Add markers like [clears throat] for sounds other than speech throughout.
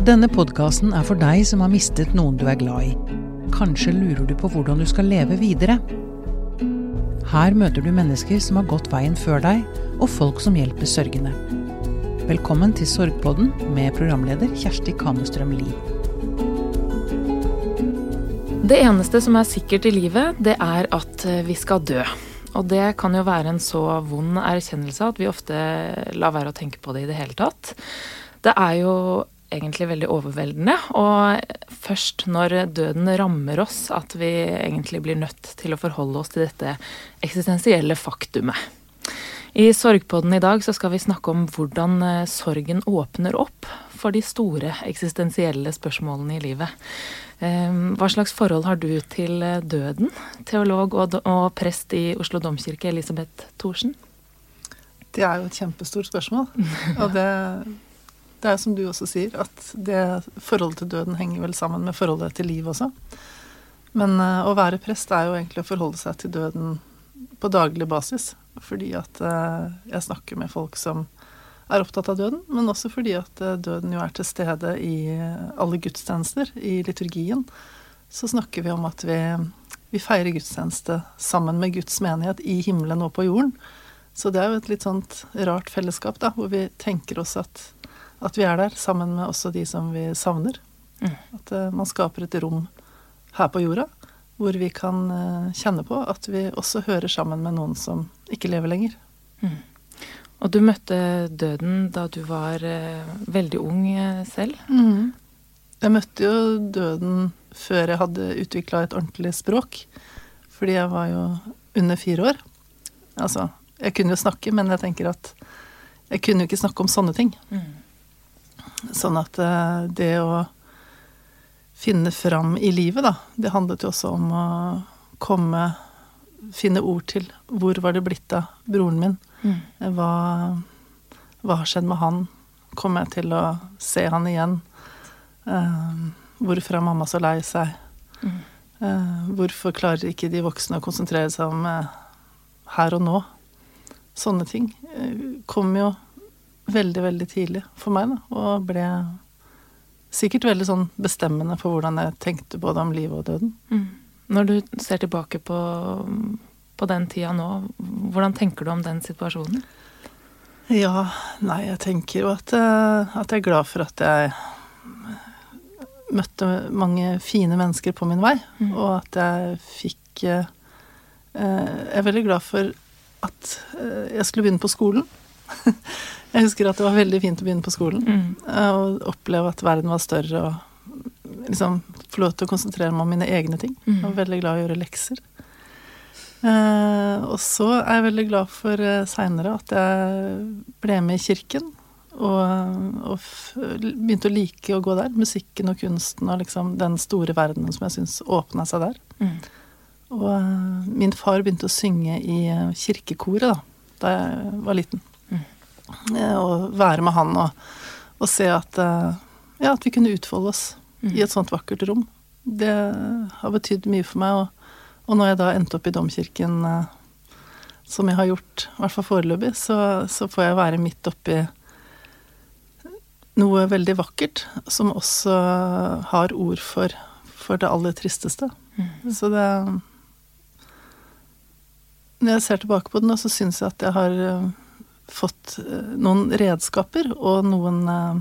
Denne podkasten er for deg som har mistet noen du er glad i. Kanskje lurer du på hvordan du skal leve videre? Her møter du mennesker som har gått veien før deg, og folk som hjelper sørgende. Velkommen til Sorgpodden med programleder Kjersti Kamestrøm Lie. Det eneste som er sikkert i livet, det er at vi skal dø. Og det kan jo være en så vond erkjennelse at vi ofte lar være å tenke på det i det hele tatt. Det er jo egentlig veldig overveldende, og først når døden rammer oss, at vi egentlig blir nødt til å forholde oss til dette eksistensielle faktumet. I Sorgpodden i dag så skal vi snakke om hvordan eh, sorgen åpner opp for de store eksistensielle spørsmålene i livet. Ehm, hva slags forhold har du til eh, døden, teolog og, prest i Oslo domkirke, Elisabeth Thorsen? Det er jo et kjempestort spørsmål. Og det, det er som du også sier, at det forholdet til døden henger vel sammen med forholdet til liv også. Men uh, å være prest er jo egentlig å forholde seg til døden på daglig basis. Fordi at uh, jeg snakker med folk som er opptatt av døden, men også fordi at uh, døden jo er til stede i alle gudstjenester, i liturgien. Så snakker vi om at vi, vi feirer gudstjeneste sammen med Guds menighet i himmelen og på jorden. Så det er jo et litt sånt rart fellesskap, da, hvor vi tenker oss at, at vi er der sammen med også de som vi savner. Mm. At uh, man skaper et rom her på jorda hvor vi kan uh, kjenne på at vi også hører sammen med noen som ikke lever lenger. Mm. Og du møtte døden da du var uh, veldig ung selv? Mm. Jeg møtte jo døden før jeg hadde utvikla et ordentlig språk. Fordi jeg var jo under fire år. Altså, jeg kunne jo snakke, men jeg tenker at jeg kunne jo ikke snakke om sånne ting. Mm. Sånn at det å finne fram i livet, da. Det handlet jo også om å komme Finne ord til hvor var det blitt av broren min? Mm. Hva, hva, har skjedd med han? Kommer jeg til å se han igjen? Uh, hvorfor er mamma så lei seg? Mm. Uh, hvorfor klarer ikke de voksne å konsentrere seg om uh, her og nå? Sånne ting kom jo veldig, veldig tidlig for meg, da, og ble sikkert veldig sånn bestemmende for hvordan jeg tenkte både om livet og døden. Mm. Når du ser tilbake på, på, den tida nå, hvordan tenker du om den situasjonen? Ja, nei, jeg tenker jo at, eh, at jeg er glad for at jeg møtte mange fine mennesker på min vei, mm. og at jeg fikk eh, Jeg er veldig glad for at eh, jeg skulle begynne på skolen. [laughs] Jeg husker at det var veldig fint å begynne på skolen. Mm. Og oppleve at verden var større og liksom få lov til å konsentrere meg om mine egne ting. Mm. Jeg var veldig glad i å gjøre lekser. Eh, og så er jeg veldig glad for eh, seinere at jeg ble med i kirken. Og, og begynte å like å gå der. Musikken og kunsten og liksom den store verdenen som jeg syns åpna seg der. Mm. Og eh, min far begynte å synge i eh, kirkekoret da, da jeg var liten. Eh, å være med han og, og se at, eh, ja, at vi kunne utfolde oss mm. i et sånt vakkert rom. Det har betydd mye for meg. Og, og når jeg da endte opp i domkirken, eh, som jeg har gjort, i hvert fall foreløpig, så, så får jeg være midt oppi noe veldig vakkert, som også har ord for, for det aller tristeste. Mm. Så det Når jeg ser tilbake på den, så syns jeg at jeg har fått eh, noen redskaper og noen uh,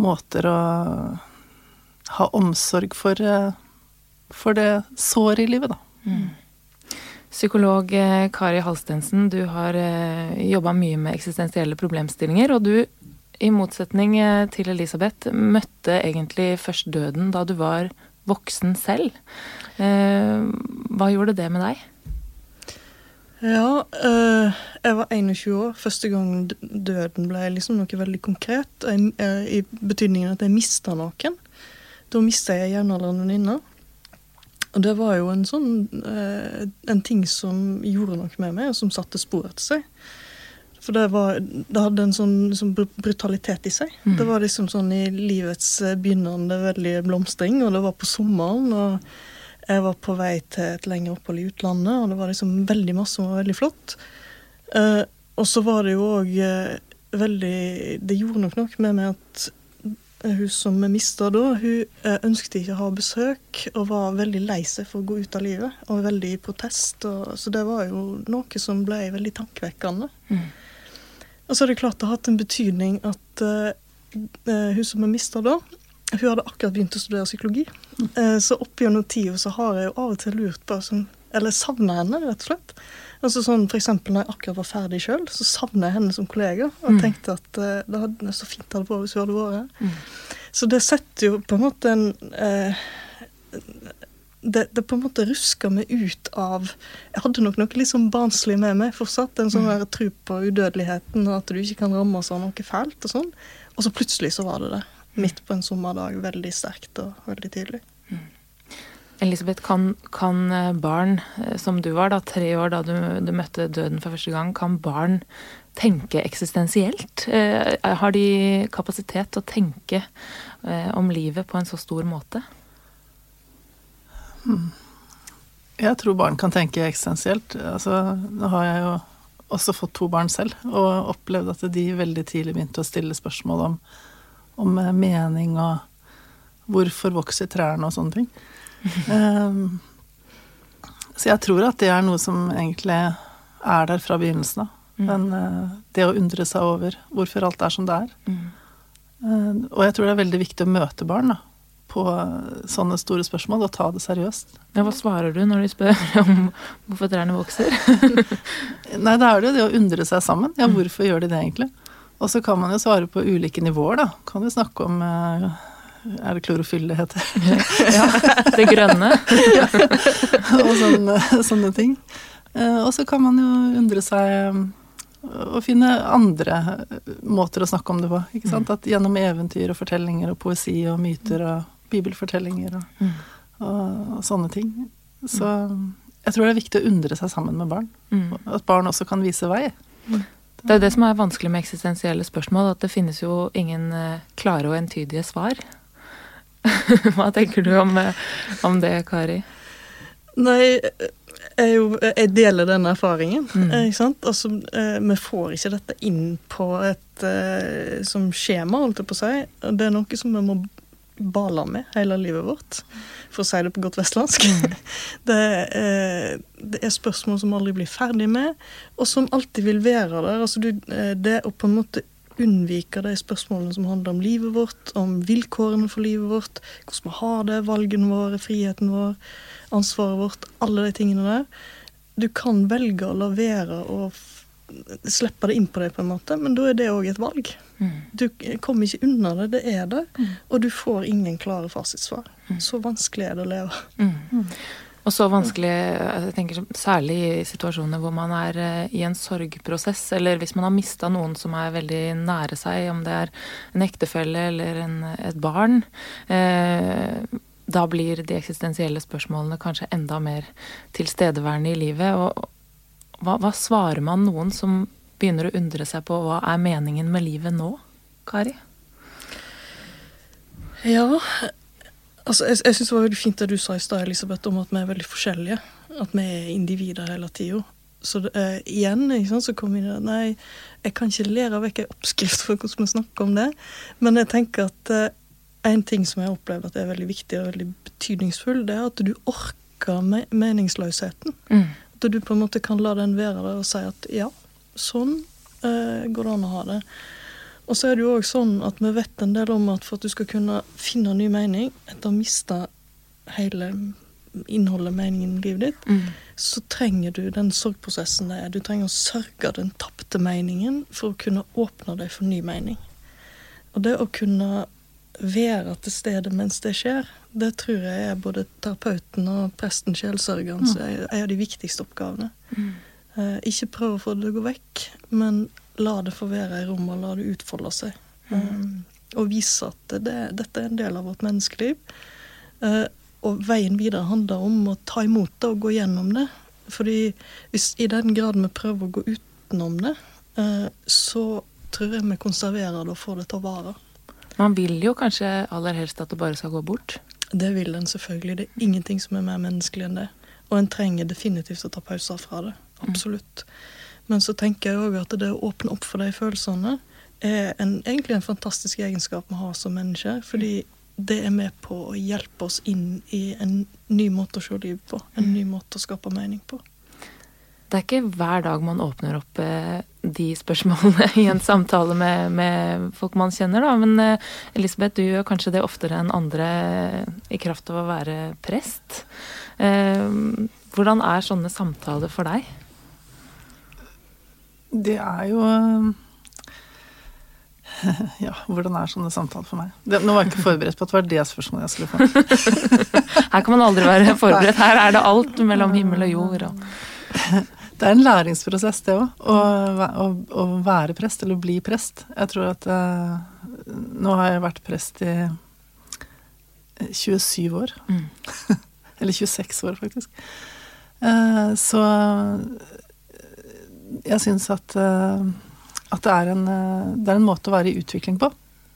måter å ha omsorg for, uh, for det såret i livet, da. Mm. Psykolog Kari Halstensen, du har jobba mye med eksistensielle problemstillinger, og du, i motsetning til Elisabeth, møtte egentlig først døden da du var voksen selv. hva gjorde det med deg? Ja, øh, jeg var 21 år. Første gang døden ble liksom noe veldig konkret. Jeg, øh, I betydningen at jeg mista noen. Da mista jeg jevnaldrende venninner. Og det var jo en sånn øh, En ting som gjorde noe med meg, og som satte spor etter seg. For det, var, det hadde en sånn, sånn brutalitet i seg. Mm. Det var liksom sånn i livets begynnende veldig blomstring, og det var på sommeren. og jeg var på vei til et lengre opphold i utlandet, og det var liksom veldig masse som var veldig flott. Uh, og så var det jo òg uh, veldig Det gjorde nok noe med meg at hun som vi mista da, hun eh, ønsket ikke å ha besøk og var veldig lei seg for å gå ut av livet. Og veldig i protest. Og, så det var jo noe som ble veldig tankevekkende. Mm. Og så er det klart det har hatt en betydning at uh, hun som vi mista da, hun hadde akkurat begynt å studere psykologi. Uh, så opp gjennom tida så har jeg jo av og til lurt på sånn, Eller savna henne, rett og slett. Altså sånn, for eksempel når jeg akkurat var ferdig sjøl, så savna jeg henne som kollega. Og Mm. tenkte at uh, det hadde så fint det hadde vært hvis hun hadde vært her. Mm. Så det setter jo på en måte en eh, det, det på en måte rusker meg ut av Jeg hadde nok noe litt sånn barnslig med meg fortsatt. En sånn mm. tro på udødeligheten og at du ikke kan rammes av noe fælt og sånn. Og så plutselig så var det det. Midt på en sommerdag. Veldig sterkt og veldig tydelig. Elisabeth, kan, kan eh, barn, eh, som du var da, tre år da du, du møtte døden for første gang, kan barn tenke eksistensielt? Eh, har de kapasitet til å tenke eh, om livet på en så stor måte? Jeg tror barn kan tenke eksistensielt. Altså, nå har jeg jo også fått to barn selv, og opplevd at de veldig tidlig begynte å stille spørsmål om, om eh, mening og hvorfor vokser trærne og sånne ting. Um, [laughs] så jeg tror at det er noe som egentlig er der fra begynnelsen av. Men uh, det å undre seg over hvorfor alt er som det er. Mm. Uh, og jeg tror det er veldig viktig å møte barn da, på eh, sånne store spørsmål og ta det seriøst. Ja, hva svarer du når de spør [laughs] om hvorfor trærne vokser? [laughs] Nei, da er det jo det å undre seg sammen. Ja, hvorfor gjør de det egentlig? Og så kan man jo svare på ulike nivåer, da. Kan jo snakke om eh, Er det klorofyll det heter? [laughs] ja, det grønne. [laughs] og sånne, sånne ting. Eh, Og så kan man jo undre seg eh, og finne andre måter å snakke om det på. ikke sant? At Gjennom eventyr og fortellinger og poesi og myter og bibelfortellinger og, Mm. og, og sånne ting. Så jeg tror det er viktig å undre seg sammen med barn. Mm. At barn også kan vise vei. Det er det som er vanskelig med eksistensielle spørsmål, at det finnes jo ingen eh, klare og entydige svar. [laughs] Hva tenker du om, eh, om det, Kari? Nei, jeg, jo, jeg deler den erfaringen. Mm. eh, Ikke sant? Altså, vi får ikke dette inn på et som skjema, holdt jeg på å si. Det er noe som vi må bale med hele livet vårt, for å si det på godt vestlandsk. [laughs] Det, eh, det er spørsmål som aldri blir ferdig med, og som alltid vil være der. Altså, du, eh, det å på en måte unnvike de spørsmålene som handler om livet vårt, om vilkårene for livet vårt, hvordan vi har det, valgene våre, friheten vår, ansvaret vårt, alle de tingene der. Du kan velge å la være å slippe det inn på deg, på en måte, men da er det òg et valg. Mm. Du kommer ikke unna det, det er der, og du får ingen klare fasitsvar. Så vanskelig er det å leve. Mm. Og så vanskelig, jeg tenker særlig i situasjoner hvor man er eh, i en sorgprosess, eller hvis man har mista noen som er veldig nære seg, om det er en ektefelle eller en, et barn. Eh, da blir de eksistensielle spørsmålene kanskje enda mer tilstedeværende i livet. Og hva, hva svarer man noen som begynner å undre seg på hva er meningen med livet nå, Kari? Ja, altså jeg, jeg syns det var veldig fint det du sa i stad, Elisabeth, om at vi er veldig forskjellige. At vi er individer hele tida. Så det, eh, igjen sant, så kom vi inn Nei, jeg kan ikke lære vekk en oppskrift for hvordan vi snakker om det. Men jeg tenker at eh, en ting som jeg har opplevd at er veldig viktig og veldig betydningsfull, det er at du orker me meningsløsheten. Mm. At du på en måte kan la den være der og si at ja, sånn eh, går det an å ha det. Og så er det jo òg sånn at vi vet en del om at for at du skal kunne finne ny mening etter å ha mista hele innholdet, meningen i livet ditt, Mm. så trenger du den sorgprosessen det er. Du trenger å sørge den tapte meningen for å kunne åpne deg for ny mening. Og det å kunne være til stede mens det skjer, det tror jeg er både terapeuten og presten, sjelsørgeren, som er en av de viktigste oppgavene. Eh, ikke prøve å få det til å gå vekk, men la det få være i rommet, la det utfolde seg. Um, og vise at det, dette er en del av vårt menneskeliv. Eh, og veien videre handler om å ta imot det og gå gjennom det. Fordi hvis i den grad vi prøver å gå utenom det, eh, så tror jeg vi konserverer det og får det til å vare. Man vil jo kanskje aller helst at det bare skal gå bort. Det vil en selvfølgelig. Det er ingenting som er mer menneskelig enn det. Og en trenger definitivt å ta pauser fra det. Absolutt. Men så tenker jeg òg at det å åpne opp for de følelsene er en, egentlig en fantastisk egenskap vi har som mennesker. Fordi det er med på å hjelpe oss inn i en ny måte å se liv på. En ny måte å skape mening på. Det er ikke hver dag man åpner opp eh, de spørsmålene [laughs] i en samtale med, med folk man kjenner, da. Men eh, Elisabeth, du gjør kanskje det oftere enn andre i kraft av å være prest. Eh, hvordan er sånne samtaler for deg? Det er jo [laughs] Ja, hvordan er sånne samtaler for meg? Det, nå var jeg ikke forberedt på at det var det spørsmålet jeg skulle få. [laughs] Her kan man aldri være [laughs] forberedt. Her er det alt mellom himmel og jord. Og... Det er en læringsprosess, det òg. Å, å, å, være prest, eller bli prest. Jeg tror at uh, Nå har jeg vært prest i 27 år. Mm. eller 26 år, faktisk. Uh, så jeg syns at uh, at det er, en, eh, det er en måte å være i utvikling på.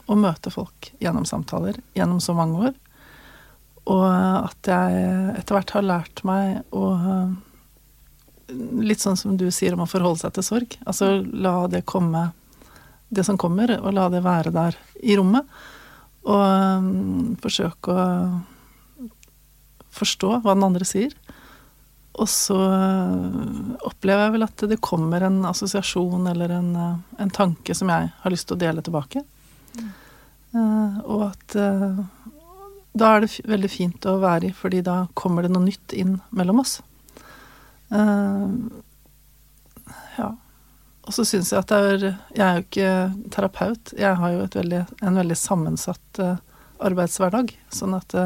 Å møte folk gjennom samtaler gjennom så mange år. Og at jeg etter hvert har lært meg å Litt sånn som du sier om å forholde seg til sorg. Altså la det komme, det som kommer, og la det være der i rommet. Og um, forsøke å forstå hva den andre sier. Og så øh, opplever jeg vel at det kommer en assosiasjon eller en, øh, en tanke som jeg har lyst til å dele tilbake. Mm. Og at da er det veldig fint å være i, fordi da kommer det noe nytt inn mellom oss. Ja. Og så syns jeg at det er Jeg er jo ikke terapeut. Jeg har jo veldig, en veldig sammensatt arbeidshverdag. Sånn at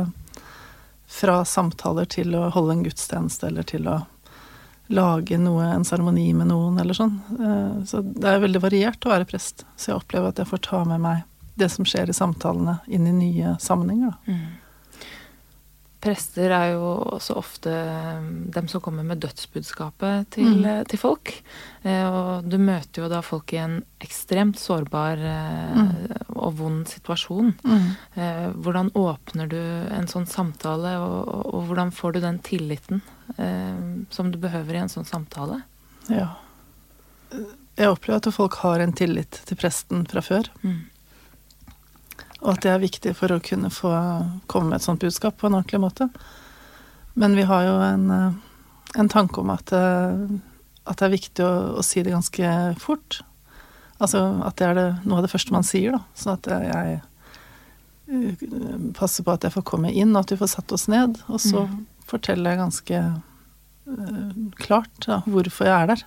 fra samtaler til å holde en gudstjeneste eller til å lage noe, en seremoni med noen eller sånn. Eh, så det er veldig variert å være prest. Så jeg opplever at jeg får ta med meg det som skjer i samtalene, inn i nye sammenhenger. Da. Mm. Prester er jo også ofte um, dem som kommer med dødsbudskapet til, mm. Eh, til, folk. Eh, og du møter jo da folk i en ekstremt sårbar eh, mm. og vond situasjon. Mm. Hvordan åpner du en sånn samtale, og, og hvordan får du den tilliten som du behøver i en sånn samtale? Ja. Jeg opplever at folk har en tillit til presten fra før. Mm. Og at det er viktig for å kunne få komme med et sånt budskap på en ordentlig måte. Men vi har jo en, eh, en tanke om at, eh, at, det er viktig å, å, si det ganske fort. Altså at det er det, noe av det første man sier, da. Sånn at jeg eh, passer på at jeg får komme inn, og at vi får satt oss ned. Og så mm. forteller jeg ganske klart da, hvorfor jeg er der,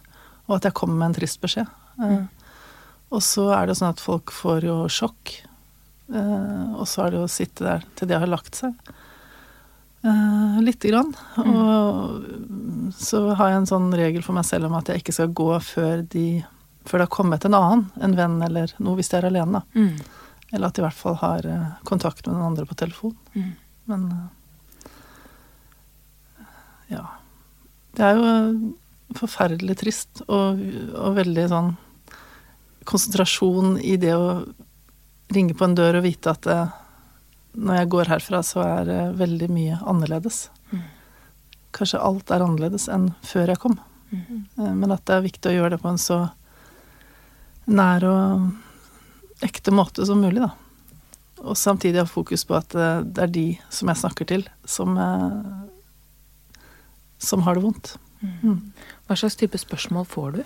og at jeg kommer med en trist beskjed. Uh, og så er det sånn at folk får jo sjokk Uh, og så er det å sitte der til det har lagt seg. Uh, Lite grann. Mm. Og så har jeg en sånn regel for meg selv om at jeg ikke skal gå før, de, før det har kommet en annen, en venn eller noe, hvis de er alene. Mm. Eller at de i hvert fall har uh, kontakt med den andre på telefon. Mm. Men ja. Det er jo forferdelig trist og, og veldig sånn konsentrasjon i det å ringe på en dør og vite at eh, når jeg går herfra, så er det veldig mye annerledes. Mm. Kanskje alt er annerledes enn før jeg kom. Mm. Eh, men at det er viktig å gjøre det på en så nær og ekte måte som mulig, da. Og samtidig ha fokus på at eh, det er de som jeg snakker til, som, som har det vondt. Mm. mm. Hva slags type spørsmål får du?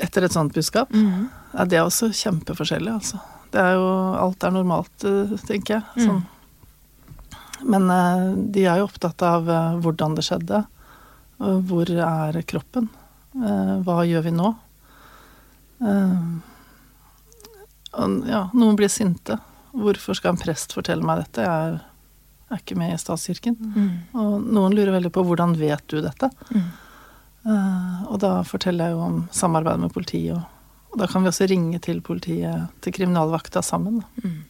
etter et sånt budskap. Mm. Ja, det er også kjempeforskjellig, altså. Det er jo Alt er normalt, eh, tenker jeg. Mm. Sånn. Men uh, de er jo opptatt av uh, hvordan det skjedde. Hvor er kroppen? hva gjør vi nå? Ja, noen blir sinte. Hvorfor skal en prest fortelle meg dette? Jeg er, er ikke med i statskirken. Mm. Og noen lurer veldig på hvordan vet du dette? Mm. Og da forteller jeg jo om samarbeid med politiet, og, og, da kan vi også ringe til politiet, til kriminalvakta, sammen. Mm.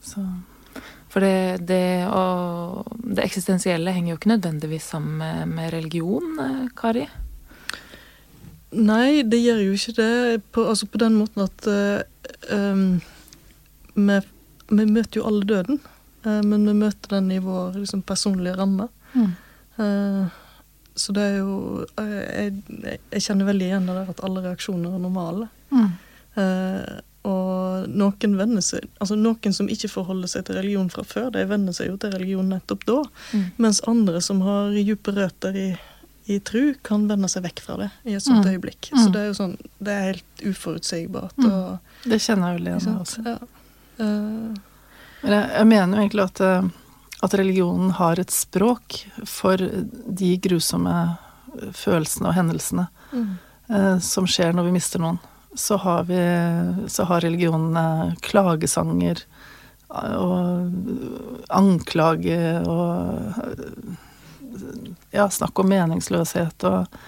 Så For det, det, og, det, eksistensielle henger jo ikke nødvendigvis sammen med, med religion, eh, Kari? Nei, det gjør jo ikke det. På, altså på den måten at uh, um, vi, vi, møter jo alle døden. Uh, men vi møter den i vår liksom, personlige ramme. Mm. Uh, så det er jo Jeg, jeg kjenner veldig igjen det der at alle reaksjoner er normale. Mm. Eh, og noen seg Altså noen som ikke forholder seg til religion fra før, de venner seg jo til religion nettopp da. Mm. Mens andre som har dype røtter i, i tru, kan vende seg vekk fra det i et sånt Mm. øyeblikk. Mm. Så det er jo sånn Det er helt uforutsigbart. Mm. Og, Det kjenner jeg vel igjen også. Ja. Uh, Men jeg, jeg mener jo egentlig at, eh, at religionen har et språk for de grusomme følelsene og hendelsene mm. eh, som skjer når vi mister noen. Så har, vi, så har religionen eh, klagesanger eh, og anklage og eh, ja, snakk om meningsløshet og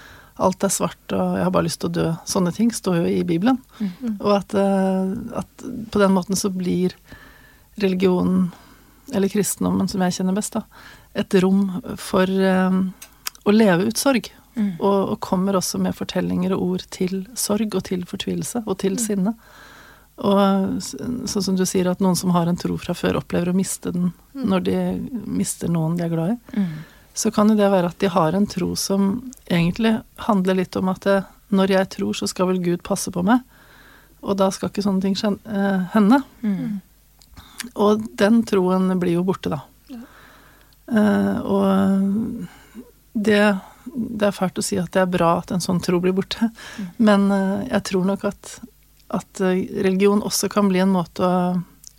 alt er svart og jeg har bare lyst til å dø. Sånne ting står jo i Bibelen. Mm. Og at, at på den måten så blir religionen, eller kristendommen som jeg kjenner best, da, et rom for eh, å leve ut sorg. Mm. Og, og kommer også med fortellinger og ord til sorg og til fortvilelse og til sinne. Og sånn som du sier, at noen som har en tro fra før, opplever å miste den når de mister noen de er glad i. Mm. Så kan jo det være at de har en tro som egentlig handler litt om at det, når jeg tror, så skal vel Gud passe på meg. Og da skal ikke sånne ting eh, hende. Mm. Og den troen blir jo borte, da. Eh, og det, det er fælt å si at det er bra at en sånn tro blir borte, men uh, jeg tror nok at, at eh, religion også kan bli en måte å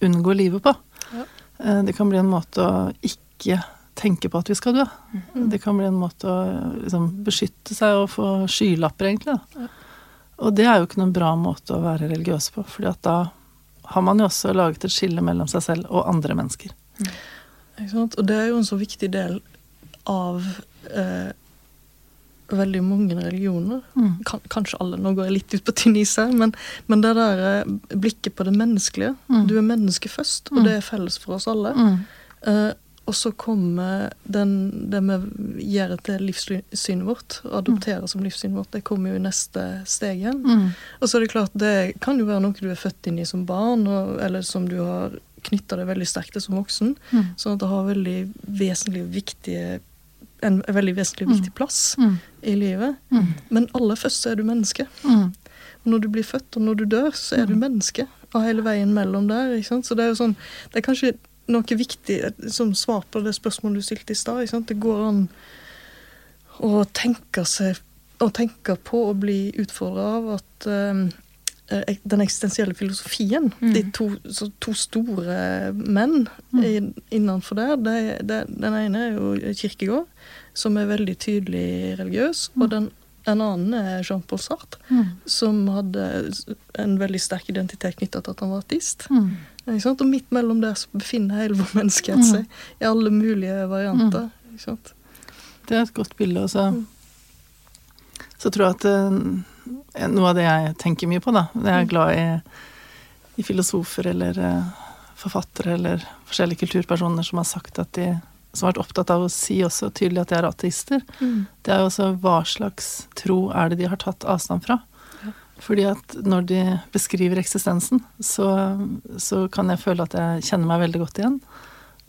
unngå livet på. Ja. Uh, det kan bli en måte å ikke tenke på at vi skal dø. Mm. Det kan bli en måte å liksom, beskytte seg og få skylapper, egentlig. Ja. Og det er jo ikke noen bra måte å være religiøs på, fordi at da har man jo også laget et skille mellom seg selv og andre mennesker. Sant? Og det er jo en så viktig del av eh, veldig mange religioner. Mm. Kan, kanskje alle, nå går jeg litt ut på tynn is her, men, men det der eh, blikket på det menneskelige. Mm. Du er menneske først, og Mm. det er felles for oss alle. Mm. Eh, og så kommer den, det vi gjør til livssynet vårt, og adopterer som livssynet vårt, det kommer jo i neste steg igjen. Mm. Og så er det klart, det kan jo være noe du er født inn i som barn, og, eller som du har knytta deg veldig sterkt til som voksen. Mm. Sånn at det har veldig vesentlig viktige, en veldig vesentlig Mm. viktig plass Mm. i livet. Mm. Men aller først så er du menneske. Mm. Når du blir født, og når du dør, så er du menneske. Og hele veien mellom der. ikke sant? Så det er jo sånn, det er kanskje noe viktig som svar på det spørsmålet du stilte i stad. Det går an å tenke seg å tenke på å bli utfordra av at eh, eh, den eksistensielle filosofien, Mm. de to, så to store menn mm. innenfor der, det, det, den ene er jo Kirkegård, som er veldig tydelig religiøs, og den en annen er Jean-Paul Sartre, Mm. som hadde en veldig sterk identitet knytta til at han var artist. Mm. Og midt mellom der så befinner hele vår menneskehet Mm. seg i alle mulige varianter. Sant? Det er et godt bilde. Og så, Mm. så tror jeg at uh, noe av det jeg tenker mye på, da Jeg er glad i, i filosofer eller uh, forfattere eller forskjellige kulturpersoner som har sagt at de som har vært opptatt av å si også tydelig at de er ateister. Det er jo også hva slags tro er det de har tatt avstand fra. Fordi at når de beskriver eksistensen, så, så kan jeg føle at jeg kjenner meg veldig godt igjen.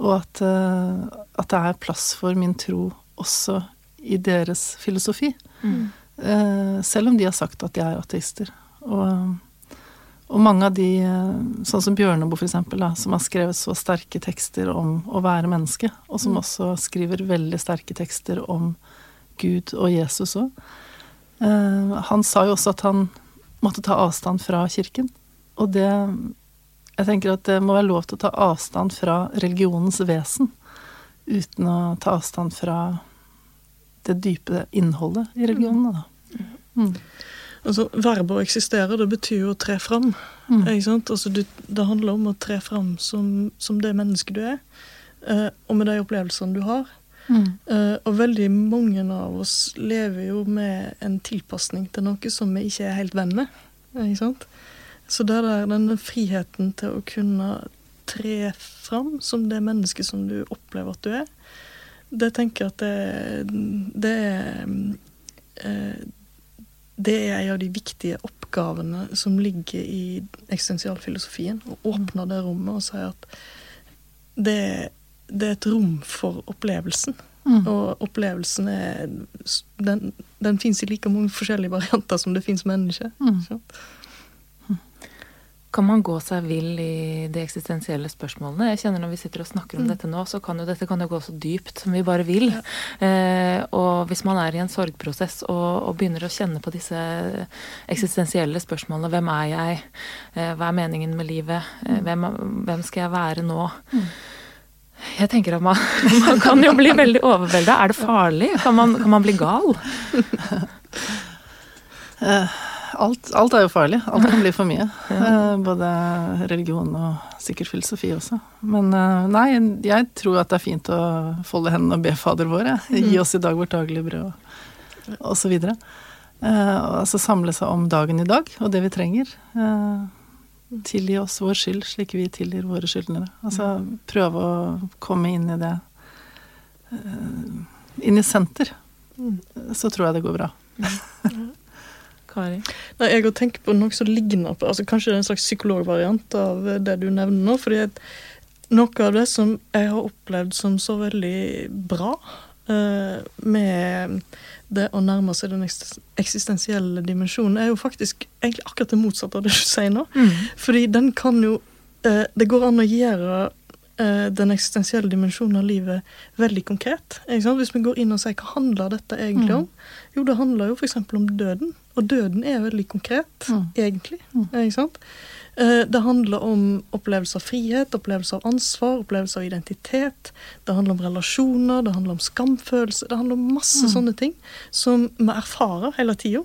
Og at, eh, at det er plass for min tro også i deres filosofi. Mm. Eh, selv om de har sagt at de er ateister. Og, og mange av de, eh, sånn som Bjørneboe eksempel, som har skrevet så sterke tekster om å være menneske, og som Mm. også skriver veldig sterke tekster om Gud og Jesus òg. Han sa jo også at han måtte ta avstand fra kirken. Og det Jeg tenker at det må være lov til å ta avstand fra religionens vesen, uten å ta avstand fra det dype innholdet i religionen. Da. Mm. Altså, Verbet å eksistere, det betyr jo å tre fram. Mm. Ikke sant? Altså, du, det handler om å tre fram som, som det mennesket du er, eh, og med de opplevelsene du har. Mm. Eh, og veldig mange av oss lever jo med en tilpasning til noe som vi ikke er helt venn med. Ikke sant? Så det er denne friheten til å kunne tre fram som det mennesket som du opplever at du er, det tenker jeg at det, det er eh, det er en av de viktige oppgavene som ligger i eksistensialfilosofien. Å åpne det rommet og si at det, det er et rom for opplevelsen. Mm. Og opplevelsen er Den, den fins i like mange forskjellige varianter som det fins mennesker. Mm. kan man gå seg vill i de eksistensielle spørsmålene? Jeg kjenner Når vi sitter og snakker om Mm. dette nå, så kan jo dette kan jo gå så dypt som vi bare vil. Eh, og hvis man er i en sorgprosess og, og begynner å kjenne på disse eksistensielle spørsmålene Hvem er jeg? Eh, hva er meningen med livet? Eh, hvem, hvem skal jeg være nå? Jeg tenker at man, [laughs] man kan jo bli veldig overvelda. Er det farlig? Kan man, kan man bli gal? Alt, alt er jo farlig. Alt kan bli for mye. Eh, Både religion og sikkert filosofi også. Men eh, nei, jeg tror at det er fint å folde hendene og be Fader vår. jeg. Gi oss i dag vårt daglige brød, og, og så videre. Eh, og altså samle seg om dagen i dag og det vi trenger. Tilgi oss vår skyld slik vi tilgir våre skyldnere. Altså prøve å komme inn i det eh, Inn i senter. Så tror jeg det går bra. [laughs] Kari? Nei, jeg har tenkt på noe som ligner på altså Kanskje det er en slags psykologvariant av det du nevner nå. fordi at noe av det som jeg har opplevd som så veldig bra med det å nærme seg den eksistensielle dimensjonen, er jo faktisk egentlig akkurat det motsatte av det du sier nå. Fordi den kan jo eh, Det går an å gjøre eh, den eksistensielle dimensjonen av livet veldig konkret. Hvis vi går inn og sier hva handler dette egentlig om? Jo, det handler jo f.eks. om døden. Og døden er veldig konkret, Mm. egentlig. Ikke sant? Eh, Det handler om opplevelse av frihet, opplevelse av ansvar, opplevelse av identitet. Det handler om relasjoner, det handler om skamfølelse. Det handler om masse sånne ting som vi erfarer hele tida.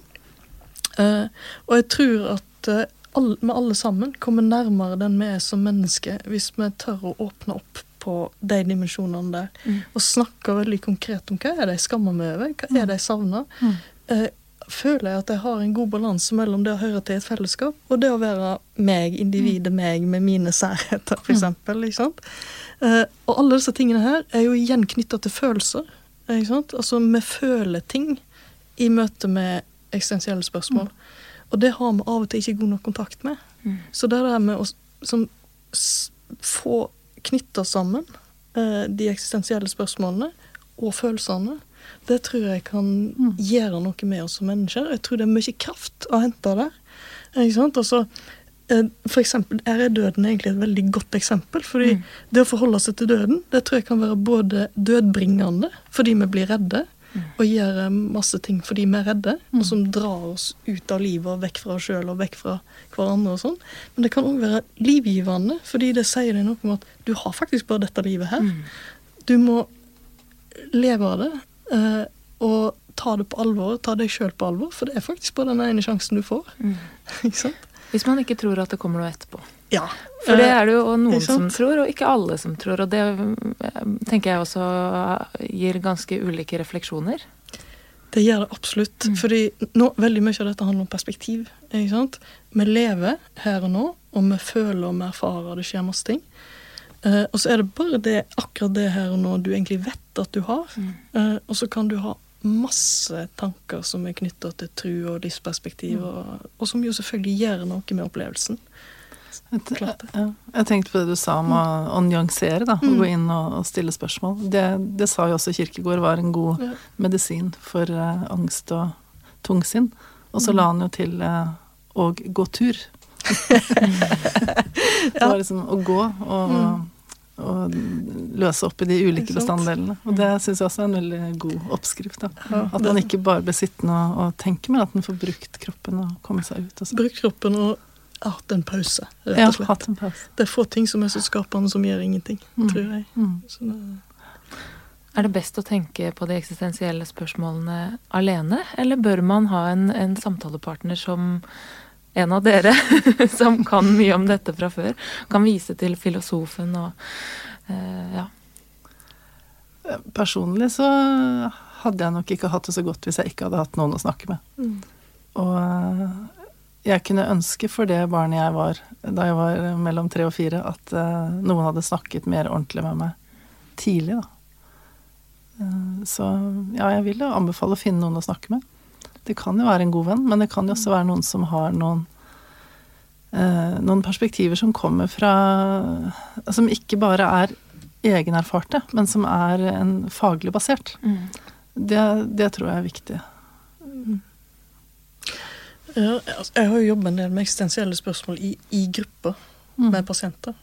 Eh, og jeg tror at eh, vi alle sammen kommer nærmere den vi er som mennesker, hvis vi tør å åpne opp på de dimensjonene der. Og snakker veldig konkret om hva er det jeg skammer meg over, hva er det jeg savner. Mm. Føler jeg at jeg har en god balanse mellom det å høre til et fellesskap og det å være meg, individet meg, med mine særheter, eksempel. Ikke sant? Eh, og alle disse tingene her er jo igjen knytta til følelser. Ikke sant? Altså, vi føler ting i møte med eksistensielle spørsmål. Og det har vi av og til ikke god nok kontakt med. Så det der med å som, få knytta sammen eh, de eksistensielle spørsmålene og følelsene, det tror jeg kan gjøre noe med oss som mennesker. Jeg tror det er mye kraft å hente der. Ikke sant? Altså, eh, for eksempel, her er døden egentlig et veldig godt eksempel. fordi det å forholde seg til døden, det tror jeg kan være både dødbringende fordi vi blir redde, og gjør eh, masse ting fordi vi er redde, og som drar oss ut av livet og vekk fra oss sjøl og vekk fra hverandre og sånn. Men det kan òg være livgivende, fordi det sier deg noe om at du har faktisk bare dette livet her. Du må leve av det, eh, og ta det på alvor, ta deg sjøl på alvor, for det er faktisk bare den ene sjansen du får. [laughs] Ikke sant? Hvis man ikke tror at det kommer noe etterpå. Ja. For det Eh, er det jo noen som tror, og ikke alle som tror. Og det eh, tenker jeg også gir ganske ulike refleksjoner. Det gjør det absolutt. Mm. Fordi nå, veldig mye av dette handler om perspektiv. Ikke sant? Vi lever her og nå, og vi føler og vi erfarer det skjer masse ting. Eh, og så er det bare det, akkurat det her og nå du egentlig vet at du har. Mm. Uh, og så kan du ha masse tanker som er knytta til tru og Mm. livsperspektiv, og, og som jo selvfølgelig gjør noe med opplevelsen. Jeg, ja, jeg tenkte på det du sa om å, å nyansere, da. Å Mm. gå inn og, og stille spørsmål. Det, det sa jo også Kirkegård var en god Ja. medisin for uh, angst og tungsinn. Og Mm. så la han jo til å gå tur. [laughs] [laughs] Det var liksom å gå og, og løse opp i de ulike bestanddelene. Og det syns jeg også er en veldig god oppskrift. da. At man ikke bare blir sittende og, og tenke, men at man får brukt kroppen og komme seg ut. Også. Brukt kroppen og hatt en pause, rett Ja, og slett. hatt en pause. Det er få ting som er så skapende som gjør ingenting, Mm. tror jeg. Mm. Så det, Er det best å tenke på de eksistensielle spørsmålene alene, eller bør man ha en, en samtalepartner som en av dere, [laughs] som kan mye om dette fra før, kan vise til filosofen og eh, ja. Personlig så hadde jeg nok ikke hatt det så godt hvis jeg ikke hadde hatt noen å snakke med. Mm. Og eh, jeg kunne ønske for det barnet jeg var da jeg var mellom tre og fire, at eh, noen hadde snakket mer ordentlig med meg tidlig, da. Så ja, jeg vil anbefale å finne noen å snakke med. Det kan jo være en god venn, men det kan jo også være noen som har noen eh, noen perspektiver som kommer fra Som ikke bare er egenerfarte, men som er en faglig basert. Det, det tror jeg er viktig. Ja, altså, jeg har jo jobbet en del med eksistensielle spørsmål i, i grupper Mm. med pasienter.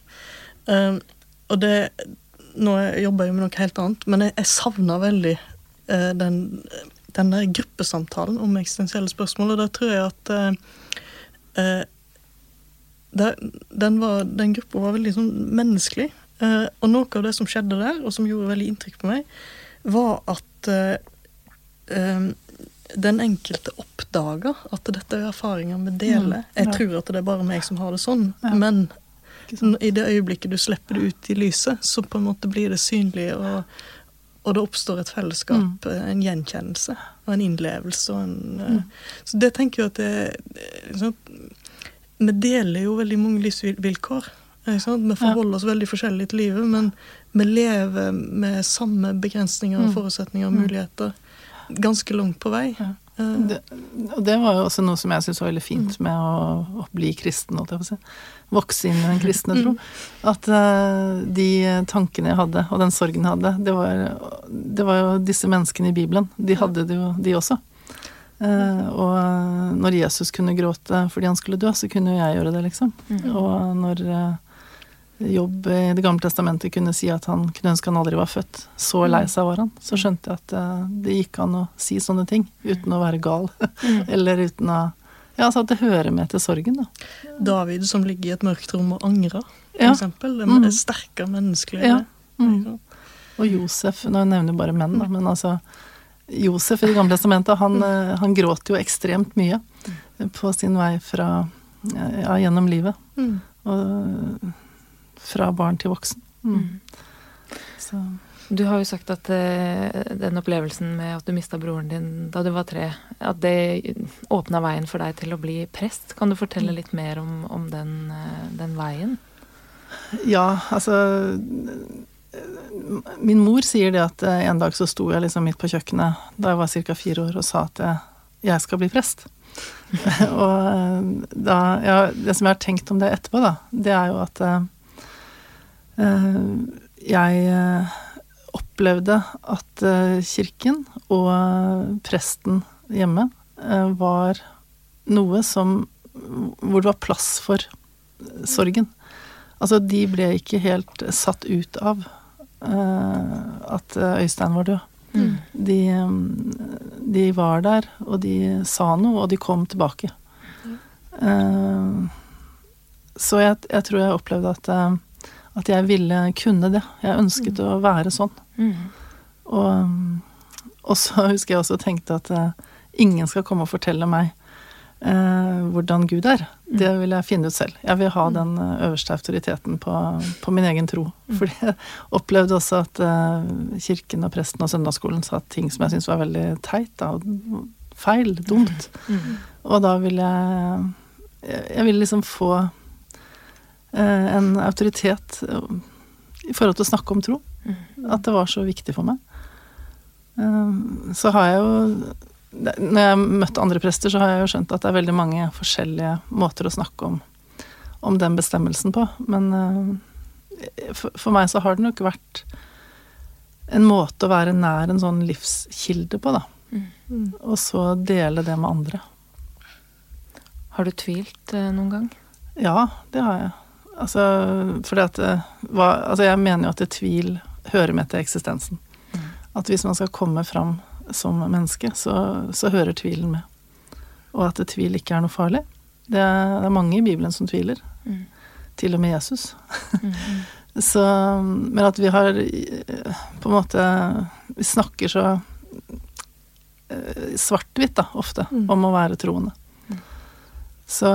Um, og det Nå jobber jeg jo med noe helt annet, men jeg, jeg savner veldig uh, den, den der gruppesamtalen om eksistensielle spørsmål, og da tror jeg at eh, eh, den, var, den gruppa var veldig sånn menneskelig. Eh, og noe av det som skjedde der, og som gjorde veldig inntrykk på meg, var at eh, eh, den enkelte oppdaga at dette er erfaringer vi deler. Mm, Jeg tror at det er bare meg som har det sånn, men i det øyeblikket du slipper det ut i lyset, så på en måte blir det synlig, og, og det oppstår et fellesskap, Mm. en gjenkjennelse og en innlevelse. Og en, mm. Så det tenker jeg at det, det liksom, Vi deler jo veldig mange livsvilkår. Vi forholder oss veldig forskjellig til livet, men vi lever med samme begrensninger, Mm. forutsetninger og Mm. muligheter ganske langt på vei. Eh, Det, det var jo også noe som jeg syntes var veldig fint med å, å bli kristen, holdt jeg på å si. Vokse inn i den kristne tro. At uh, de tankene jeg hadde, og den sorgen jeg hadde, det var, det var jo disse menneskene i Bibelen. De hadde det jo, de også. Uh, og når Jesus kunne gråte fordi han skulle dø, så kunne jo jeg gjøre det, liksom. Og når eh, Jobb i Det gamle testamentet kunne si at han kunne ønske han aldri var født. Så lei seg var han. Så skjønte jeg at eh, det gikk an å si sånne ting uten å være gal. [laughs] Eller uten å Ja, altså at det hører med til sorgen, da. David som ligger i et mørkt rom og angrer, for Ja. eksempel. Mm. er sterke menneskelige. Ja. Mm. Og Josef, nå nevner jeg bare menn, da, men altså Josef i Det gamle testamentet, han, eh, han gråt jo ekstremt mye på sin vei fra ja, gjennom livet. Mm. Og fra barn til voksen. Mm. Så Du har jo sagt at uh, den opplevelsen med at du mista broren din da du var tre, at det åpna veien for deg til å bli prest. Kan du fortelle litt mer om, om den, uh, den veien? Ja, altså Min mor sier det at eh, en dag så sto jeg liksom midt på kjøkkenet da jeg var ca. fire år og sa at jeg, jeg skal bli prest. [laughs] [laughs] og da ja, Det som jeg har tenkt om det etterpå, da, det er jo at eh, jeg eh, opplevde at eh, kirken og eh, presten hjemme eh, var noe som Hvor det var plass for eh, sorgen. Altså, de ble ikke helt satt ut av eh, at eh, Øystein var død. De, mm, de var der, og de sa noe, og de kom tilbake. Eh, så jeg, jeg tror jeg opplevde at, eh, at jeg ville kunne det. Jeg ønsket å være sånn. Og, mm, og så husker jeg også tenkte at eh, ingen skal komme og fortelle meg eh, hvordan Gud er. Det vil jeg finne ut selv. Jeg vil ha den eh, øverste autoriteten på, på min egen tro. Fordi jeg opplevde også at eh, kirken og presten og søndagsskolen sa ting som jeg syntes var veldig teit da, og feil, dumt. Og da vil jeg Jeg vil liksom få en autoritet eh, i forhold til å snakke om tro. At det var så viktig for meg. Eh, Så har jeg jo Når jeg har møtt andre prester, så har jeg jo skjønt at det er veldig mange forskjellige måter å snakke om, om den bestemmelsen på. Men eh, for, meg så har det nok vært en måte å være nær en sånn livskilde på, da. Og så dele det med andre. Har du tvilt eh, noen gang? Ja, det har jeg. Altså, fordi at det var, altså Jeg mener jo at det tvil hører med til eksistensen. At hvis man skal komme fram som menneske, så, så hører tvilen med. Og at tvil ikke er noe farlig. Det er, det er mange i Bibelen som tviler. Mm. Til og med Jesus. [laughs] så, men at vi har eh, på en måte Vi snakker så eh, svart-hvitt, da, ofte, om å være troende. Så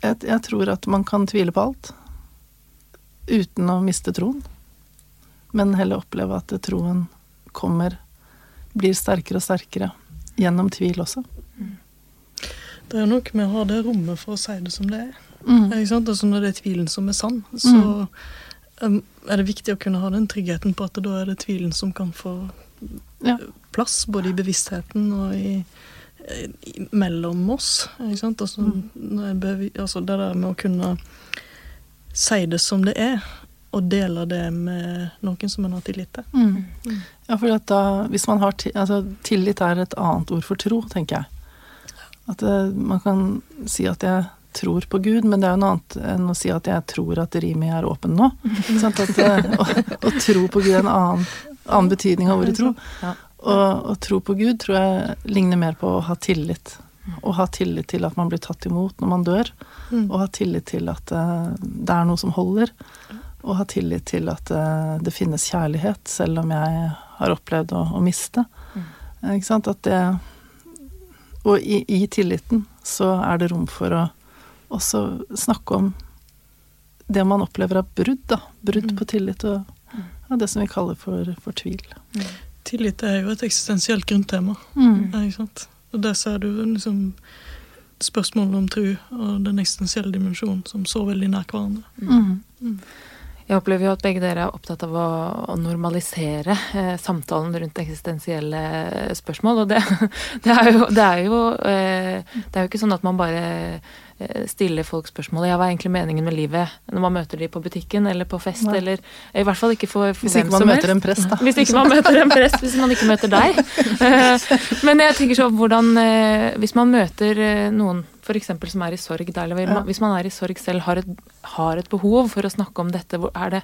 jeg, jeg tror at man kan tvile på alt uten å miste troen. Men heller oppleve at troen kommer Blir sterkere og sterkere gjennom tvil også. Det er nok med å ha det rommet for å si det som det er. Mm. Ikke sant? Altså når det er tvilen som er sann, så mm. er det viktig å kunne ha den tryggheten på at da er det tvilen som kan få Ja. plass, både i bevisstheten og i mellom oss. Ikke sant? Altså, når jeg bevi, altså det der med å kunne si det som det er, og dele det med noen som en har tillit til. Mm. Ja, for at da, hvis man har altså, Tillit er et annet ord for tro, tenker jeg. At det, man kan si at jeg tror på Gud, men det er jo noe annet enn å si at jeg tror at Rimi er åpen nå. [laughs] At, eh, å, å tro på Gud er en annen, annen betydning av ordet tro. Ja. Og å tro på Gud tror jeg ligner mer på å ha tillit. Å ha tillit til at man blir tatt imot når man dør. Mm. Og ha tillit til at eh, det er noe som holder. Og ha tillit til at eh, det finnes kjærlighet, selv om jeg har opplevd å, å miste. Eh, Ikke sant? At det Og i, i tilliten så er det rom for å også snakke om det man opplever av brudd, da. Brudd på tillit og ja, det som vi kaller for, for tvil. Tillit er jo et eksistensielt grunntema. Mm. Ikke sant? Og der ser du liksom spørsmålet om tro og den eksistensielle dimensjonen som så veldig nær hverandre. Mm. Jeg opplever jo at begge dere er opptatt av å, å normalisere eh, samtalen rundt eksistensielle spørsmål. Og det, [laughs] det er jo, det er jo, eh, det er jo ikke sånn at man bare eh, stiller folk spørsmålet ja, hva er egentlig meningen med livet når man møter de på butikken eller på fest, Nei. eller i hvert fall ikke for, for Hvis ikke man møter helst. en prest, da. [laughs] Hvis ikke man møter en prest, hvis man ikke møter deg. [laughs] Eh, Men jeg tenker sånn, hvordan eh, Hvis man møter noen for eksempel som er i sorg, da, eller Ja. hvis man er i sorg selv, har et, har et behov for å snakke om dette, hvor er det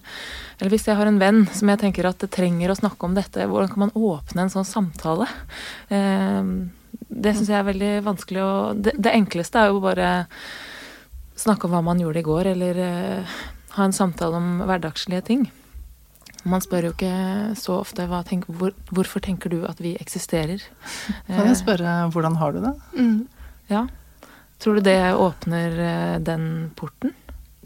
Eller hvis jeg har en venn som jeg tenker at det trenger å snakke om dette, hvordan kan man åpne en sånn samtale? Eh, Det syns jeg er veldig vanskelig å det, det enkleste er jo bare snakke om hva man gjorde i går, eller eh, ha en samtale om hverdagslige ting. Man spør jo ikke så ofte hva tenk, hvor, hvorfor tenker du at vi eksisterer. Kan Eh, jeg spørre hvordan har du det? Ja. Tror du det åpner eh, den porten?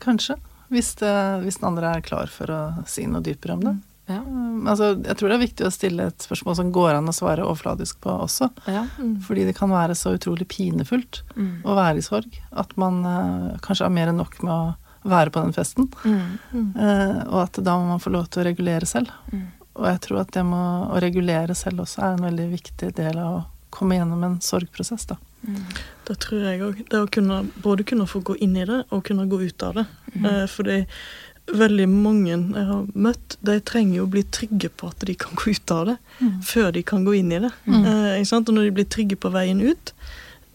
Kanskje. Hvis, det, hvis den andre er klar for å si noe dypere om det. Ja. Um, Altså, jeg tror det er viktig å stille et spørsmål som går an å svare overfladisk på også. ja. Fordi det kan være så utrolig pinefullt Mm. å være i sorg at man eh, kanskje har mer enn nok med å være på den festen. Mm. Eh, og at da må man få lov til å regulere selv. Mm. Og jeg tror at det med å regulere selv også er en veldig viktig del av å komme gjennom en sorgprosess, da. Mm. Det tror jeg òg. Det å kunne, både kunne få gå inn i det og kunne gå ut av det. Eh, fordi veldig mange jeg har møtt, de trenger jo å bli trygge på at de kan gå ut av det, før de kan gå inn i det. Mm. Eh, ikke sant? Og når de blir trygge på veien ut,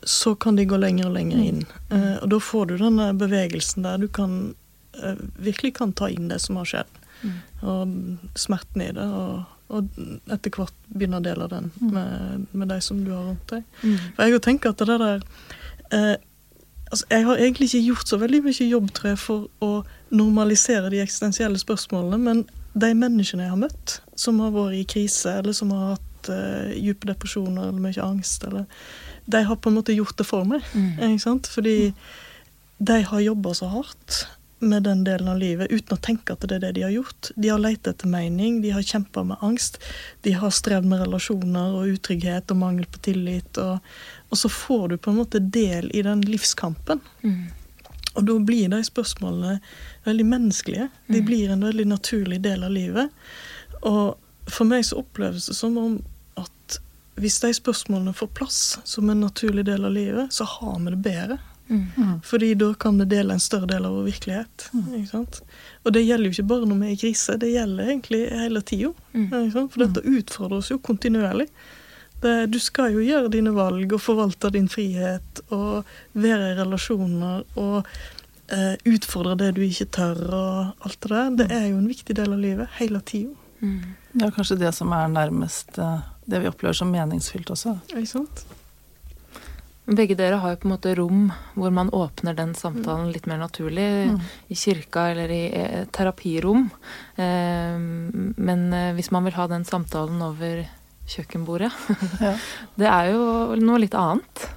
så kan de gå lenger og lenger inn. Eh, og da får du denne bevegelsen der du kan eh, virkelig kan ta inn det som har skjedd, Mm. og smerten i det, og, og etter hvert begynne å dele den med, med de som du har rundt deg. Mm. For jeg tenker at det der eh, altså Jeg har egentlig ikke gjort så veldig mye jobb tror jeg, for å normalisere de eksistensielle spørsmålene, men de menneskene jeg har møtt, som har vært i krise, eller som har hatt eh, dype depresjoner eller mye angst, eller, de har på en måte gjort det for meg. Mm. Fordi de har jobba så hardt med den delen av livet uten å tenke at det er det de har gjort. De har lett etter mening, de har kjempa med angst, de har strevd med relasjoner og utrygghet og mangel på tillit. Og, og så får du på en måte del i den livskampen. Mm. Og da blir de spørsmålene veldig menneskelige. De blir en veldig naturlig del av livet. Og for meg så oppleves det som om at hvis de spørsmålene får plass som en naturlig del av livet, så har vi det bedre. Mm. Fordi da kan vi dele en større del av vår virkelighet. Ikke sant? Og det gjelder jo ikke bare når vi er i krise, det gjelder egentlig hele tida. Mm. For dette utfordrer oss jo kontinuerlig. Det, du skal jo gjøre dine valg og forvalte din frihet og være i relasjoner og eh, utfordre det du ikke tør og alt det der. Det er jo en viktig del av livet hele tida. Mm. Det er kanskje det som er nærmest eh, det vi opplever som meningsfylt også. Ikke sant? Begge dere har jo på en måte rom hvor man åpner den samtalen litt mer naturlig. Mm. I kirka eller i eh, terapirom. Eh, men eh, hvis man vil ha den samtalen over kjøkkenbordet, [laughs] Ja. det er jo noe litt annet.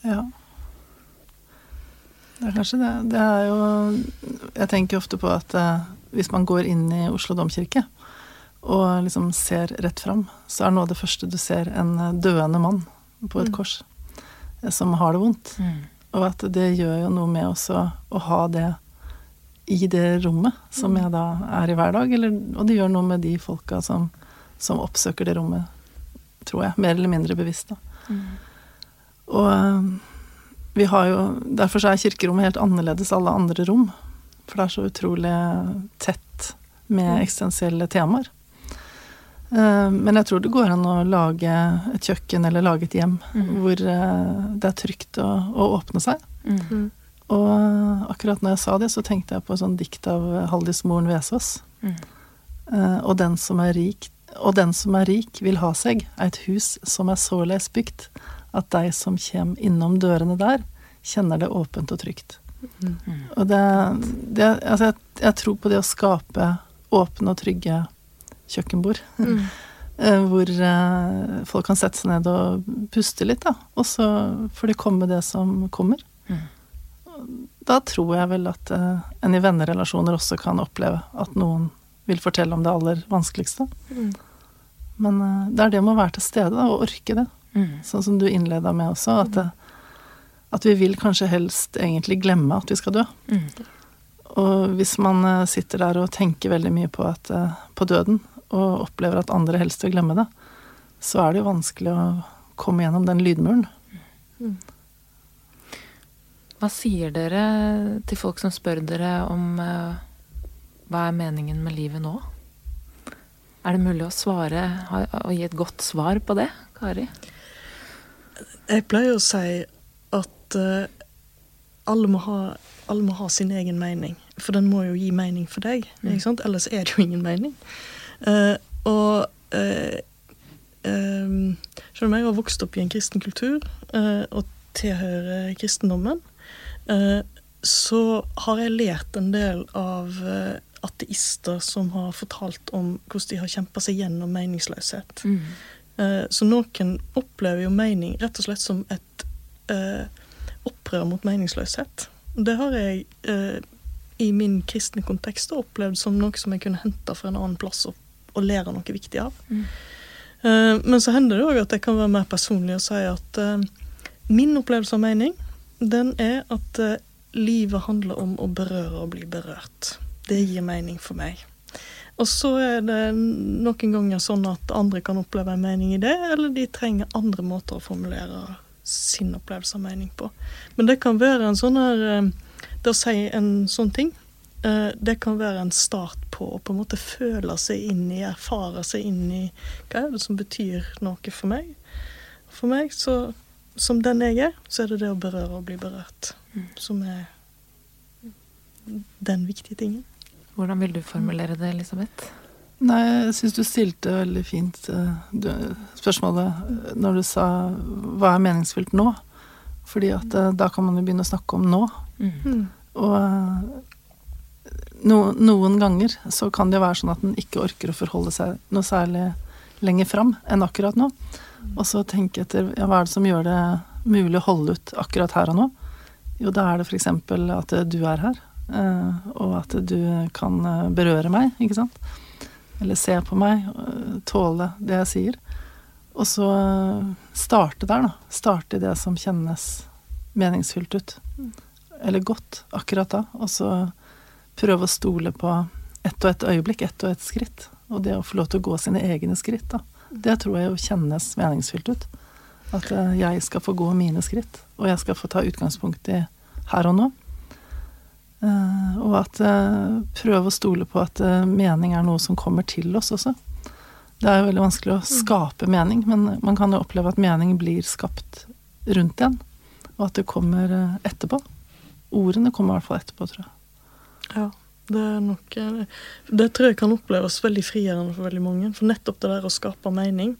Ja. Det er kanskje det. Det er jo Jeg tenker ofte på at hvis man går inn i Oslo domkirke og liksom ser rett fram, så er noe av det første du ser en døende mann på et Mm. kors som har det vondt. Og at det gjør jo noe med også å, ha det i det rommet som jeg da er i hver dag. Eller, og det gjør noe med de folka som, som oppsøker det rommet, tror jeg. Mer eller mindre bevisst, da. Og eh, vi har jo Derfor så er kirkerommet helt annerledes alle andre rom. For det er så utrolig tett med eksistensielle temaer. Eh, Men jeg tror det går an å lage et kjøkken eller lage et hjem Mm. hvor eh, det er trygt å, å åpne seg. Mm. Og eh, akkurat når jeg sa det, så tenkte jeg på et sånt dikt av Haldis Moren Vesaas. Mm. Eh, Og den som er rik, og den som er rik vil ha seg et hus som er såleis bygd at de som kjem innom dørene der, kjenner det åpent og trygt. Mm. Og det, det Altså, jeg, jeg tror på det å skape åpne og trygge kjøkkenbord. Mm. [laughs] Eh, Hvor eh, folk kan sette seg ned og puste litt, da. Og så får de komme med det som kommer. Mm. Da tror jeg vel at eh, en i vennerelasjoner også kan oppleve at noen vil fortelle om det aller vanskeligste. Mm. Men det er det med å være til stede da, og orke det. Mm. Sånn som du innleda med også, at, det, at vi vil kanskje helst egentlig glemme at vi skal dø. Mm. Og hvis man sitter der og tenker veldig mye på, at, på døden, og opplever at andre helst vil glemme det, så er det jo vanskelig å komme gjennom den lydmuren. Hva sier dere til folk som spør dere om eh, hva er meningen med livet nå? Er det mulig å svare og gi et godt svar på det, Kari? Jeg pleier å si at eh, alle, må ha, alle må ha sin egen mening. For den må jo gi mening for deg. Ikke sant? Ellers er det jo ingen mening. Eh, og uh, Selv om jeg har vokst opp i en kristen kultur eh, og tilhører kristendommen, eh, så har jeg lært en del av eh, ateister som har fortalt om hvordan de har kjempa seg gjennom meningsløshet. Mm. Eh, Så noen opplever jo mening rett og slett som et eh, opprør mot meningsløshet. Det har jeg eh, i min kristne kontekst opplevd som noe som jeg kunne hente fra en annen plass og, og lære noe viktig av. Mm. Eh, men så hender det òg at jeg kan være mer personlig og si at eh, min opplevelse av mening, den er at eh, livet handler om å berøre og bli berørt. Det gir mening for meg. Og så er det noen ganger sånn at andre kan oppleve en mening i det, eller de trenger andre måter å formulere sin opplevelse av mening på. Men det kan være en sånn her Det å si en sånn ting, det kan være en start på å på en måte føle seg inn i, erfare seg inn i hva er det som betyr noe for meg. For meg, så, som den jeg er, så er det det å berøre og bli berørt som er den viktige tingen. Hvordan vil du formulere det, Elisabeth? Nei, jeg syns du stilte veldig fint eh, du, spørsmålet eh, når du sa hva er meningsfylt nå? Fordi at eh, da kan man jo begynne å snakke om nå. Mm. Og eh, no, noen ganger så kan det være sånn at en ikke orker å forholde seg noe særlig lenger fram enn akkurat nå. Og så tenke etter ja, hva er det som gjør det mulig å holde ut akkurat her og nå? Jo, da er det f.eks. at du er her, eh, og at du kan eh, berøre meg, ikke sant? Eller se på meg, eh, tåle det jeg sier. Og så starte der, da. Starte i det som kjennes meningsfylt ut. Eller godt akkurat da. Og så prøve å stole på ett og ett øyeblikk, ett og ett skritt. Og det å få lov til å gå sine egne skritt, da. Det tror jeg jo kjennes meningsfylt ut. At eh, jeg skal få gå mine skritt, og jeg skal få ta utgangspunkt i her og nå. Eh, og at eh, prøve å stole på at mening er noe som kommer til oss også. Det er jo veldig vanskelig å skape mening, men man kan jo oppleve at mening blir skapt rundt en, og at det kommer etterpå. Ordene kommer i hvert fall etterpå, tror jeg. Ja, det er nok eh, Det tror jeg kan oppleves veldig frigjørende for veldig mange. For nettopp det der å skape mening,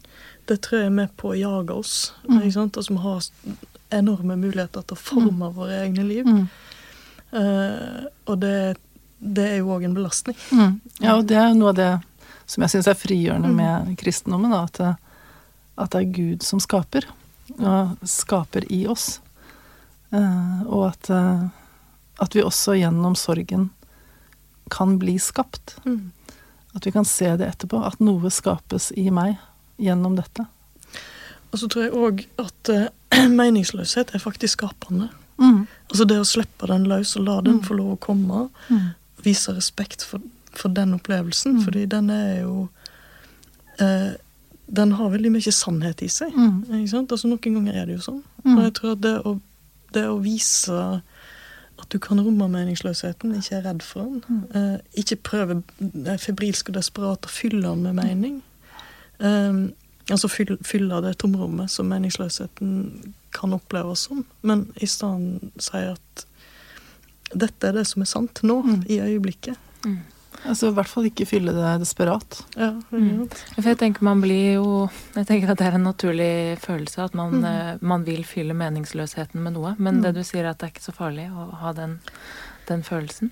det tror jeg er med på å jage oss. Mm. Ikke sant? Altså, vi har enorme muligheter til å forme våre egne liv. Mm. Uh, og det, det er jo òg en belastning. Mm. Ja, og det er noe av det som jeg syns er frigjørende Mm. med kristendommen, da, at, det, at det er Gud som skaper, og skaper i oss. Uh, og at, eh, at vi også gjennom sorgen kan bli skapt. At vi kan se det etterpå, at noe skapes i meg gjennom dette. Og så tror jeg òg at uh, [clears throat] meningsløshet er faktisk skapende. Mm. Altså det å slippe den løs og la den Mm. få lov å komme. Mm. Vise respekt for, for den opplevelsen, Mm. fordi den er jo uh, Den har veldig mye sannhet i seg. Mm. Altså Noen ganger er det jo sånn. Mm. Og jeg tror at det å, det å vise at du kan romme meningsløsheten, ikke er redd for den, Mm. eh, ikke prøve eh, febrilsk og desperat å fylle den med mening, Uh, altså fylle, fylle det tomrommet som meningsløsheten kan oppleves som, men i stedet si at dette er det som er sant nå, Mm. i øyeblikket. Altså i hvert fall ikke fylle det desperat. Ja, Mm. For jeg tenker man blir jo Jeg tenker at det er en naturlig følelse at man, eh, man vil fylle meningsløsheten med noe. Men Mm. det du sier er at det er ikke så farlig å ha den, den følelsen.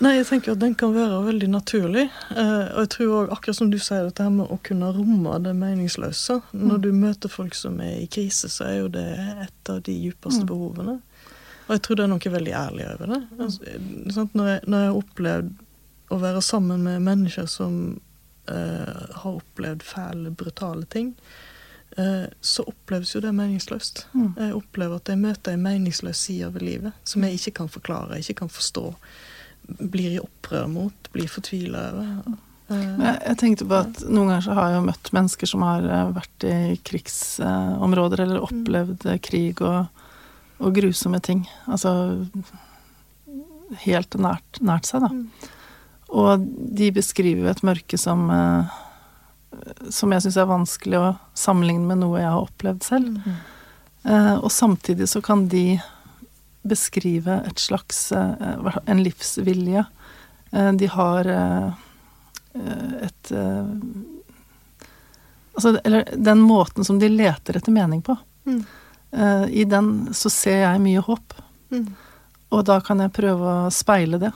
Nei, jeg tenker at den kan være veldig naturlig. Eh, og jeg tror også, akkurat som du sier, dette her med å kunne romme det meningsløse. Når du møter folk som er i krise, så er jo det et av de djupeste Mm. behovene. Og jeg tror det er noe veldig ærlig over det. Altså, sant? Når, jeg, når jeg har opplevd å være sammen med mennesker som eh, har opplevd fæle, brutale ting, eh, så oppleves jo det meningsløst. Mm. Jeg opplever at jeg møter en meningsløs side ved livet som jeg ikke kan forklare, ikke kan forstå. Blir i opprør mot, blir fortvila over. Eh, Jeg, jeg tenkte på at noen ganger så har jeg jo møtt mennesker som har eh, vært i krigsområder eller opplevd eh, krig og, og grusomme ting. Altså helt nært, nært seg, da. Og de beskriver jo et mørke som eh, som jeg syns er vanskelig å sammenligne med noe jeg har opplevd selv. Mm. Eh, og samtidig så kan de beskrive et slags eh, en livsvilje. Eh, de har eh, et eh, Altså, eller den måten som de leter etter mening på. Mm. Eh, I den så ser jeg mye håp. Mm. Og da kan jeg prøve å speile det.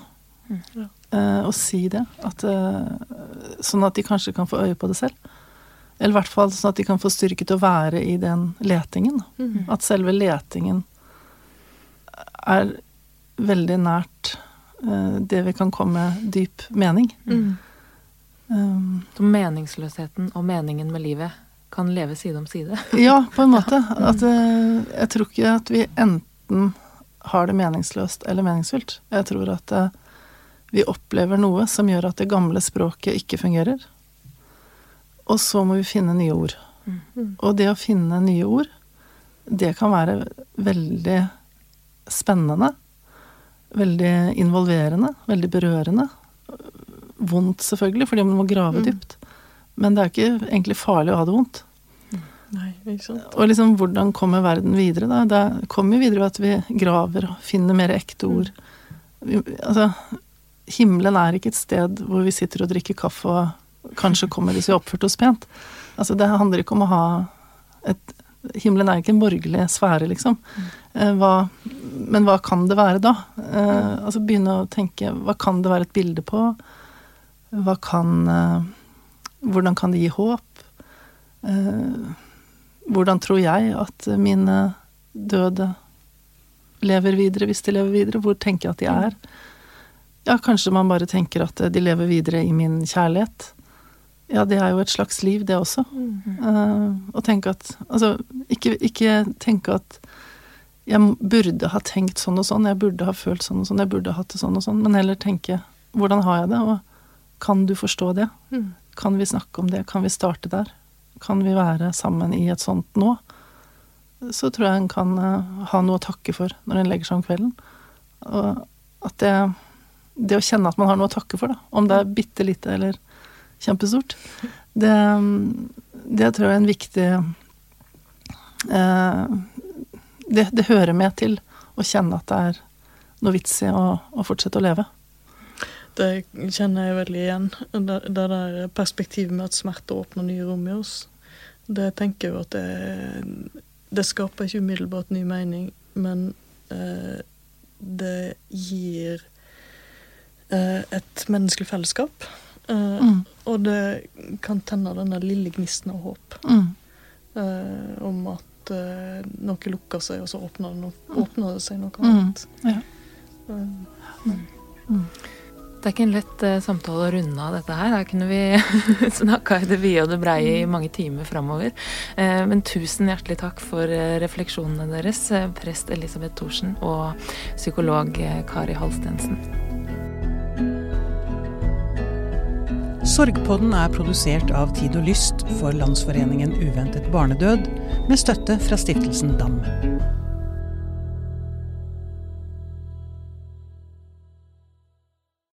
Mm. Ja. Eh, og si det. At, eh, sånn at de kanskje kan få øye på det selv. Eller i hvert fall sånn at de kan få styrke til å være i den letingen. Mm. At selve letingen er veldig nært eh, det vi kan komme dyp mening. Mm. Um, Så meningsløsheten og meningen med livet kan leve side om side. [laughs] ja, på en måte. At eh, jeg tror ikke at vi enten har det meningsløst eller meningsfylt. Jeg tror at eh, vi opplever noe som gjør at det gamle språket ikke fungerer. Og så må vi finne nye ord. Mm. Og det å finne nye ord, det kan være veldig spennende. Veldig involverende, veldig berørende. Vondt, selvfølgelig, fordi man må grave Mm. dypt. Men det er ikke egentlig farlig å ha det vondt. Nei, ikke sant? Og liksom, hvordan kommer verden videre, da? Det kommer jo videre ved at vi graver og finner mer ekte ord. Vi, altså, himmelen er ikke et sted hvor vi sitter og drikker kaffe og kanskje kommer hvis vi har oppført oss pent. Altså, det handler ikke om å ha et Himmelen er ikke en borgerlig sfære, liksom. Eh, hva, men hva kan det være da? Eh, altså begynne å tenke Hva kan det være et bilde på? Hva kan eh, Hvordan kan det gi håp? Hvordan tror jeg at mine døde lever videre, hvis de lever videre? Hvor tenker jeg at de er? Ja, kanskje man bare tenker at de lever videre i min kjærlighet. Ja, det er jo et slags liv, det også. Eh, og tenke at Altså, ikke, ikke tenke at jeg burde ha tenkt sånn og sånn, jeg burde ha følt sånn og sånn, jeg burde ha hatt det sånn og sånn, men heller tenke hvordan har jeg det, og kan du forstå det? Mm. Kan vi snakke om det? Kan vi starte der? Kan vi være sammen i et sånt nå? Så tror jeg en kan uh, ha noe å takke for når en legger seg om kvelden. Og at det, det å kjenne at man har noe å takke for, da, om det er bitte lite eller kjempestort, det, det tror jeg er en viktig eh, det, det hører med til å kjenne at det er noe vits i å, å fortsette å leve. Det kjenner jeg veldig igjen. Det, det der perspektivet med at smerte åpner nye rom i oss. Det tenker jeg at det, det skaper ikke umiddelbart ny mening, men eh, det gir et menneskelig fellesskap. Eh, Mm. Og det kan tenne denne lille gnisten av håp Mm. eh, om at eh, noe lukker seg, og så åpner det, no åpner det seg noe Mm. annet. Ja. Eh, Det er ikke en lett eh, samtale å runde av dette her. Her kunne vi [laughs] snakka i det vide og det breie i mange timer framover. Eh, men tusen hjertelig takk for eh, refleksjonene deres, eh, prest Elisabeth Thorsen og psykolog eh, Kari Halstensen. Sorgpodden er produsert av Tid og Lyst for Landsforeningen uventet barnedød, med støtte fra stiftelsen DAM.